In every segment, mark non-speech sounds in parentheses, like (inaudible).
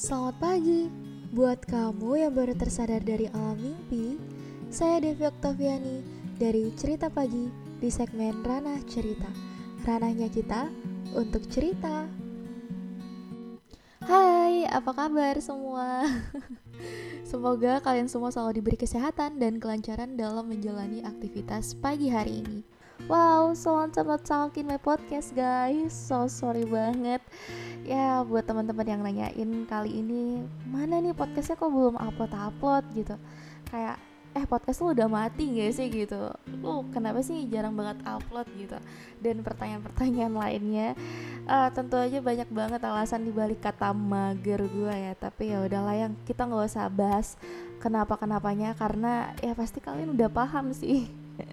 Selamat pagi buat kamu yang baru tersadar dari alam mimpi. Saya Devi Oktaviani dari Cerita Pagi di segmen Ranah Cerita. Ranahnya kita untuk cerita. Hai, apa kabar semua? (laughs) Semoga kalian semua selalu diberi kesehatan dan kelancaran dalam menjalani aktivitas pagi hari ini. Wow, so talking my podcast guys. So sorry banget ya buat teman-teman yang nanyain kali ini mana nih podcastnya? Kok belum upload upload gitu. Kayak eh podcast lu udah mati gak sih? Gitu. Lu kenapa sih jarang banget upload? Gitu. Dan pertanyaan-pertanyaan lainnya uh, tentu aja banyak banget alasan dibalik kata mager gue ya. Tapi ya udahlah yang kita nggak usah bahas kenapa kenapanya karena ya pasti kalian udah paham sih. (laughs)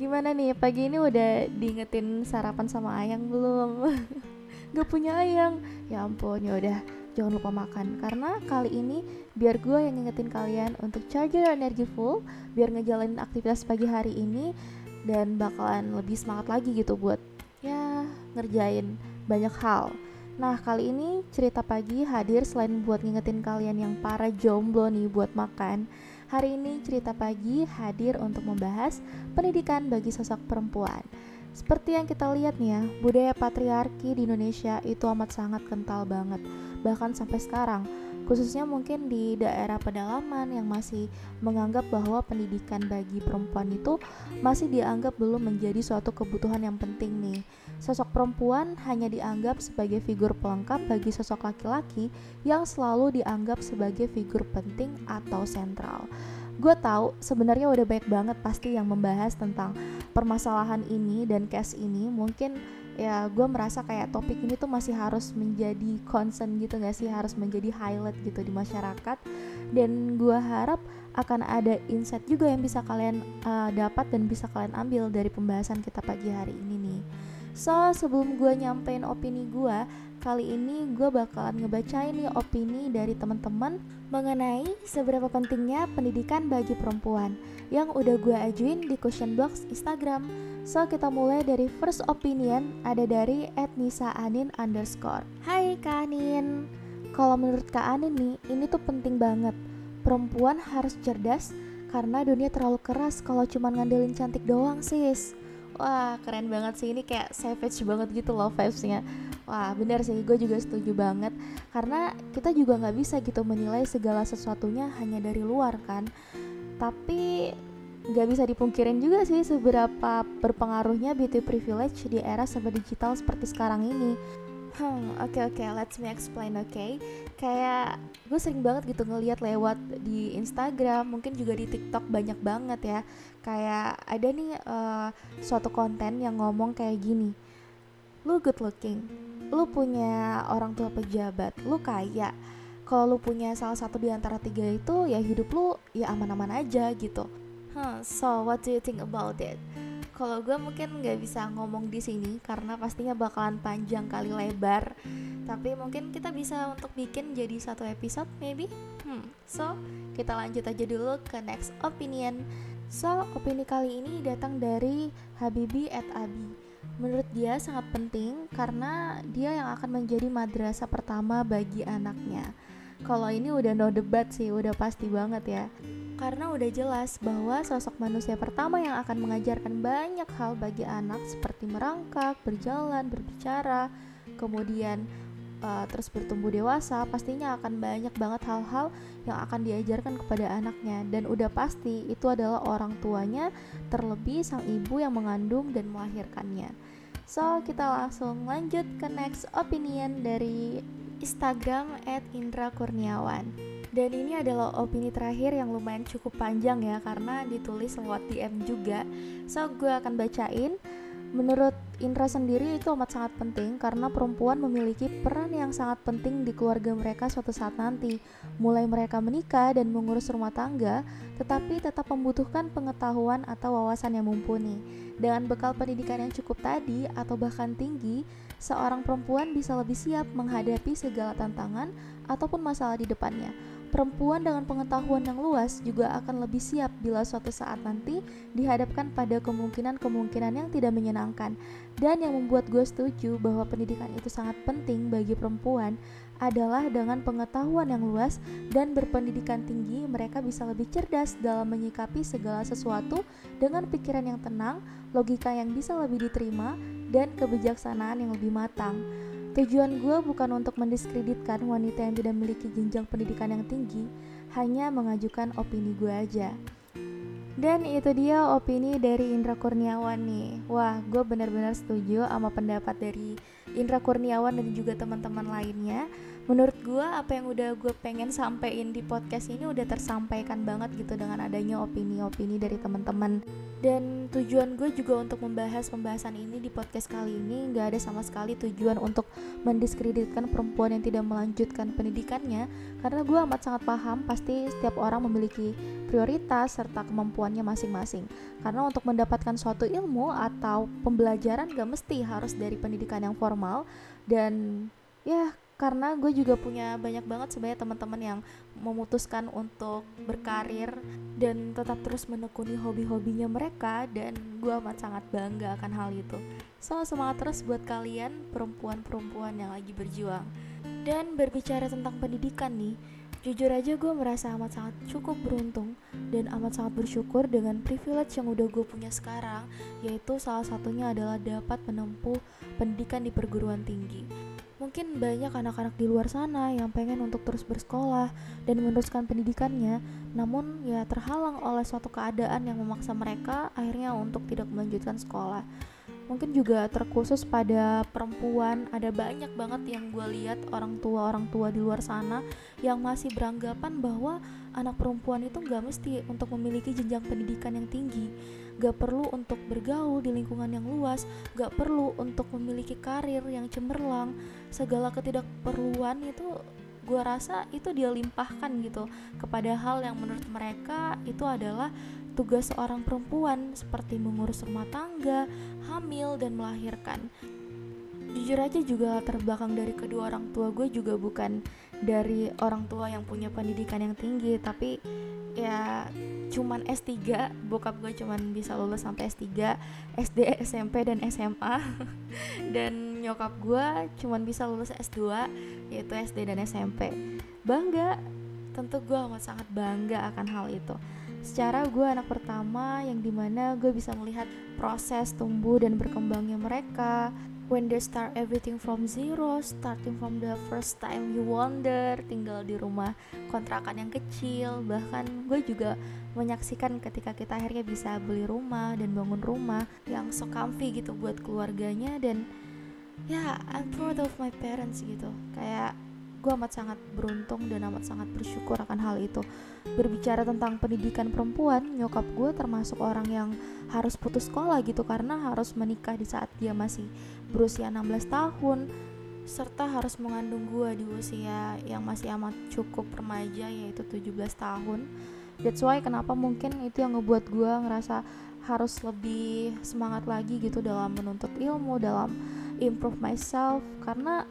Gimana nih? Pagi ini udah diingetin sarapan sama ayang belum (laughs) gak punya ayang. Ya ampun ya udah. Jangan lupa makan. Karena kali ini biar gue yang ngingetin kalian untuk charger energi full biar ngejalanin aktivitas pagi hari ini dan bakalan lebih semangat lagi gitu buat ya ngerjain banyak hal. Nah kali ini cerita pagi hadir selain buat ngingetin kalian yang para jomblo nih buat makan. Hari ini cerita pagi hadir untuk membahas pendidikan bagi sosok perempuan seperti yang kita lihat nih ya, budaya patriarki di Indonesia itu amat sangat kental banget, bahkan sampai sekarang. Khususnya mungkin di daerah pedalaman yang masih menganggap bahwa pendidikan bagi perempuan itu masih dianggap belum menjadi suatu kebutuhan yang penting nih. Sosok perempuan hanya dianggap sebagai figur pelengkap bagi sosok laki-laki yang selalu dianggap sebagai figur penting atau sentral gue tahu sebenarnya udah banyak banget pasti yang membahas tentang permasalahan ini dan case ini. Mungkin ya gue merasa kayak topik ini tuh masih harus menjadi concern gitu gak sih? Harus menjadi highlight gitu di masyarakat. Dan gue harap akan ada insight juga yang bisa kalian uh, dapat dan bisa kalian ambil dari pembahasan kita pagi hari ini nih so sebelum gue nyampein opini gue Kali ini gue bakalan ngebacain nih opini dari teman-teman mengenai seberapa pentingnya pendidikan bagi perempuan yang udah gue ajuin di question box Instagram. So kita mulai dari first opinion ada dari @nisa_anin underscore. Hai Kak Anin, kalau menurut Kak Anin nih ini tuh penting banget. Perempuan harus cerdas karena dunia terlalu keras kalau cuma ngandelin cantik doang sis. Wah keren banget sih. Ini kayak savage banget gitu loh vibesnya. Wah bener sih. Gue juga setuju banget. Karena kita juga gak bisa gitu menilai segala sesuatunya hanya dari luar kan? Tapi gak bisa dipungkirin juga sih seberapa berpengaruhnya beauty privilege di era serba digital seperti sekarang ini Hmm, oke okay, oke, okay, let's me explain, oke. Okay? Kayak gue sering banget gitu ngeliat lewat di Instagram, mungkin juga di TikTok banyak banget ya. Kayak ada nih uh, suatu konten yang ngomong kayak gini. Lu good looking, lu punya orang tua pejabat, lu kaya. Kalau lu punya salah satu di antara tiga itu, ya hidup lu ya aman-aman aja gitu. Huh, so what do you think about it? Kalau gue mungkin nggak bisa ngomong di sini karena pastinya bakalan panjang kali lebar. Tapi mungkin kita bisa untuk bikin jadi satu episode maybe. Hmm, so kita lanjut aja dulu ke next opinion. So opini kali ini datang dari Habibi at Abi menurut dia sangat penting karena dia yang akan menjadi madrasah pertama bagi anaknya. Kalau ini udah no debat sih, udah pasti banget ya. Karena udah jelas bahwa sosok manusia pertama yang akan mengajarkan banyak hal bagi anak seperti merangkak, berjalan, berbicara, kemudian uh, terus bertumbuh dewasa pastinya akan banyak banget hal-hal yang akan diajarkan kepada anaknya. Dan udah pasti itu adalah orang tuanya terlebih sang ibu yang mengandung dan melahirkannya. So kita langsung lanjut ke next opinion dari Instagram at Indra Kurniawan dan ini adalah opini terakhir yang lumayan cukup panjang ya karena ditulis lewat DM juga so gue akan bacain Menurut Indra sendiri itu amat sangat penting karena perempuan memiliki peran yang sangat penting di keluarga mereka suatu saat nanti. Mulai mereka menikah dan mengurus rumah tangga, tetapi tetap membutuhkan pengetahuan atau wawasan yang mumpuni. Dengan bekal pendidikan yang cukup tadi atau bahkan tinggi, seorang perempuan bisa lebih siap menghadapi segala tantangan ataupun masalah di depannya. Perempuan dengan pengetahuan yang luas juga akan lebih siap bila suatu saat nanti dihadapkan pada kemungkinan-kemungkinan yang tidak menyenangkan. Dan yang membuat gue setuju bahwa pendidikan itu sangat penting bagi perempuan adalah dengan pengetahuan yang luas dan berpendidikan tinggi, mereka bisa lebih cerdas dalam menyikapi segala sesuatu dengan pikiran yang tenang, logika yang bisa lebih diterima, dan kebijaksanaan yang lebih matang. Tujuan gue bukan untuk mendiskreditkan wanita yang tidak memiliki jenjang pendidikan yang tinggi, hanya mengajukan opini gue aja. Dan itu dia opini dari Indra Kurniawan nih. Wah, gue benar-benar setuju sama pendapat dari Indra Kurniawan dan juga teman-teman lainnya menurut gue apa yang udah gue pengen sampein di podcast ini udah tersampaikan banget gitu dengan adanya opini-opini dari teman-teman. Dan tujuan gue juga untuk membahas pembahasan ini di podcast kali ini nggak ada sama sekali tujuan untuk mendiskreditkan perempuan yang tidak melanjutkan pendidikannya karena gue amat sangat paham pasti setiap orang memiliki prioritas serta kemampuannya masing-masing. Karena untuk mendapatkan suatu ilmu atau pembelajaran gak mesti harus dari pendidikan yang formal dan ya karena gue juga punya banyak banget sebenarnya teman-teman yang memutuskan untuk berkarir dan tetap terus menekuni hobi-hobinya mereka dan gue amat sangat bangga akan hal itu. So semangat terus buat kalian perempuan-perempuan yang lagi berjuang. Dan berbicara tentang pendidikan nih Jujur aja gue merasa amat sangat cukup beruntung dan amat sangat bersyukur dengan privilege yang udah gue punya sekarang Yaitu salah satunya adalah dapat menempuh pendidikan di perguruan tinggi Mungkin banyak anak-anak di luar sana yang pengen untuk terus bersekolah dan meneruskan pendidikannya, namun ya terhalang oleh suatu keadaan yang memaksa mereka akhirnya untuk tidak melanjutkan sekolah. Mungkin juga terkhusus pada perempuan, ada banyak banget yang gue lihat orang tua-orang tua di luar sana yang masih beranggapan bahwa anak perempuan itu gak mesti untuk memiliki jenjang pendidikan yang tinggi. Gak perlu untuk bergaul di lingkungan yang luas, gak perlu untuk memiliki karir yang cemerlang, segala ketidakperluan itu gue rasa itu dia limpahkan gitu. Kepada hal yang menurut mereka itu adalah tugas seorang perempuan seperti mengurus rumah tangga, hamil, dan melahirkan. Jujur aja juga terbelakang dari kedua orang tua gue juga bukan dari orang tua yang punya pendidikan yang tinggi, tapi ya cuman S3 bokap gue cuman bisa lulus sampai S3 SD SMP dan SMA (laughs) dan nyokap gue cuman bisa lulus S2 yaitu SD dan SMP bangga tentu gue amat sangat bangga akan hal itu secara gue anak pertama yang di mana gue bisa melihat proses tumbuh dan berkembangnya mereka. When they start everything from zero, starting from the first time you wonder, tinggal di rumah kontrakan yang kecil, bahkan gue juga menyaksikan ketika kita akhirnya bisa beli rumah dan bangun rumah yang so comfy gitu buat keluarganya. Dan ya I'm proud of my parents gitu. Kayak gue amat sangat beruntung dan amat sangat bersyukur akan hal itu. Berbicara tentang pendidikan perempuan nyokap gue termasuk orang yang harus putus sekolah gitu karena harus menikah di saat dia masih berusia 16 tahun serta harus mengandung gue di usia yang masih amat cukup remaja yaitu 17 tahun. That's why kenapa mungkin itu yang ngebuat gue ngerasa harus lebih semangat lagi gitu dalam menuntut ilmu dalam improve myself karena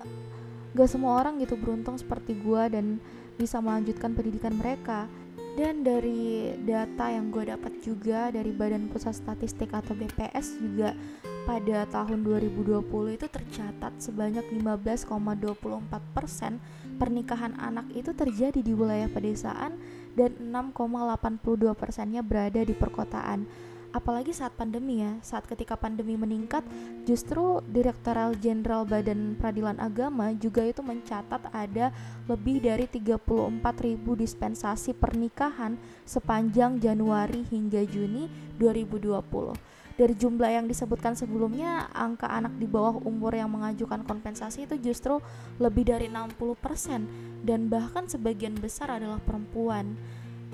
gak semua orang gitu beruntung seperti gue dan bisa melanjutkan pendidikan mereka. Dan dari data yang gue dapat juga dari Badan Pusat Statistik atau BPS juga pada tahun 2020 itu tercatat sebanyak 15,24% pernikahan anak itu terjadi di wilayah pedesaan dan 6,82 persennya berada di perkotaan apalagi saat pandemi ya. Saat ketika pandemi meningkat justru Direktoral Jenderal Badan Peradilan Agama juga itu mencatat ada lebih dari 34 ribu dispensasi pernikahan sepanjang Januari hingga Juni 2020 dari jumlah yang disebutkan sebelumnya angka anak di bawah umur yang mengajukan kompensasi itu justru lebih dari 60% dan bahkan sebagian besar adalah perempuan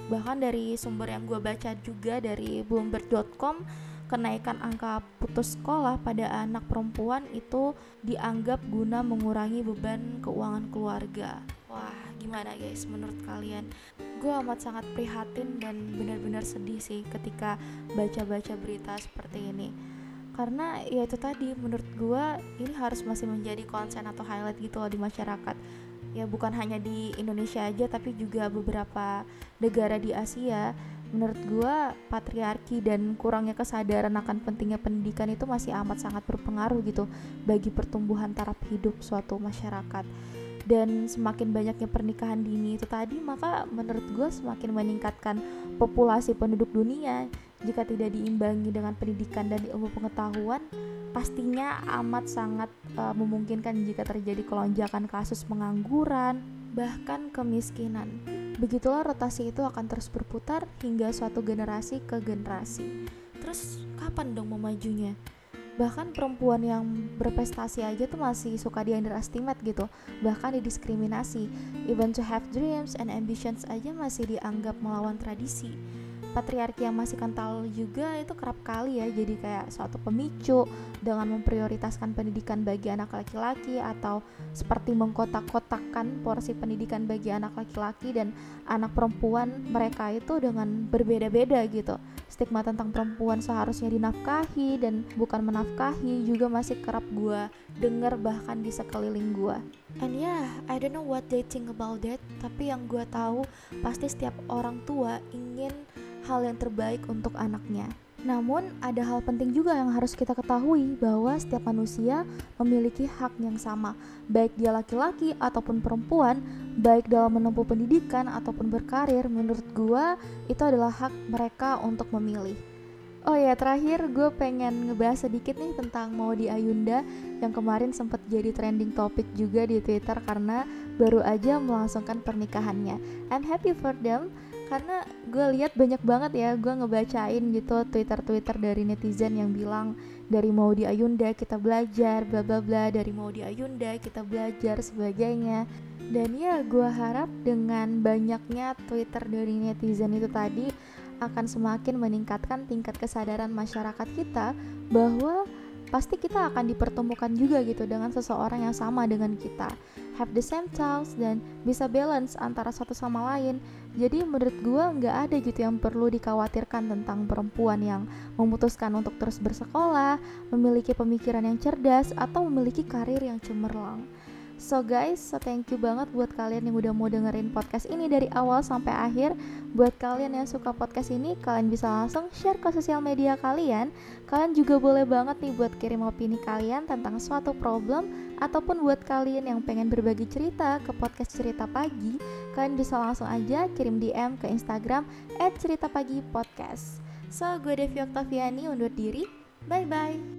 bahkan dari sumber yang gue baca juga dari bloomberg.com kenaikan angka putus sekolah pada anak perempuan itu dianggap guna mengurangi beban keuangan keluarga. Wah gimana guys menurut kalian? Gue amat sangat prihatin dan benar-benar sedih sih ketika baca-baca berita seperti ini. Karena ya itu tadi menurut gue ini harus masih menjadi konsen atau highlight gitu loh di masyarakat ya bukan hanya di Indonesia aja tapi juga beberapa negara di Asia. Menurut gue patriarki dan kurangnya kesadaran akan pentingnya pendidikan itu masih amat sangat berpengaruh gitu bagi pertumbuhan taraf hidup suatu masyarakat. Dan semakin banyaknya pernikahan dini itu tadi maka menurut gue semakin meningkatkan populasi penduduk dunia jika tidak diimbangi dengan pendidikan dan ilmu pengetahuan pastinya amat sangat uh, memungkinkan jika terjadi kelonjakan kasus pengangguran bahkan kemiskinan. Begitulah rotasi itu akan terus berputar hingga suatu generasi ke generasi. Terus kapan dong memajunya? Bahkan perempuan yang berprestasi aja tuh masih suka di underestimate gitu bahkan didiskriminasi even to have dreams and ambitions aja masih dianggap melawan tradisi patriarki yang masih kental juga itu kerap kali ya jadi kayak suatu pemicu dengan memprioritaskan pendidikan bagi anak laki-laki atau seperti mengkotak-kotakkan porsi pendidikan bagi anak laki-laki dan anak perempuan mereka itu dengan berbeda-beda gitu. Stigma tentang perempuan seharusnya dinafkahi dan bukan menafkahi juga masih kerap gue denger bahkan di sekeliling gue and yeah I don't know what they think about that tapi yang gue tahu pasti setiap orang tua ingin hal yang terbaik untuk anaknya. Namun, ada hal penting juga yang harus kita ketahui bahwa setiap manusia memiliki hak yang sama, baik dia laki-laki ataupun perempuan, baik dalam menempuh pendidikan ataupun berkarir. Menurut gua, itu adalah hak mereka untuk memilih. Oh ya, terakhir gue pengen ngebahas sedikit nih tentang Maudi Ayunda yang kemarin sempat jadi trending topik juga di Twitter karena baru aja melangsungkan pernikahannya. I'm happy for them karena gue lihat banyak banget ya gue ngebacain gitu twitter twitter dari netizen yang bilang dari mau di Ayunda kita belajar bla bla bla. Dari mau di Ayunda kita belajar sebagainya. Dan ya gue harap dengan banyaknya twitter dari netizen itu tadi akan semakin meningkatkan tingkat kesadaran masyarakat kita bahwa pasti kita akan dipertemukan juga gitu dengan seseorang yang sama dengan kita. Have the same thoughts dan bisa balance antara satu sama lain. Jadi menurut gue nggak ada gitu yang perlu dikhawatirkan tentang perempuan yang memutuskan untuk terus bersekolah memiliki pemikiran yang cerdas atau memiliki karir yang cemerlang So guys, so thank you banget buat kalian yang udah mau dengerin podcast ini dari awal sampai akhir. Buat kalian yang suka podcast ini, kalian bisa langsung share ke sosial media kalian. Kalian juga boleh banget nih buat kirim opini kalian tentang suatu problem ataupun buat kalian yang pengen berbagi cerita ke podcast cerita pagi, kalian bisa langsung aja kirim DM ke Instagram @ceritapagipodcast. So, gue Devi Oktaviani undur diri. Bye bye.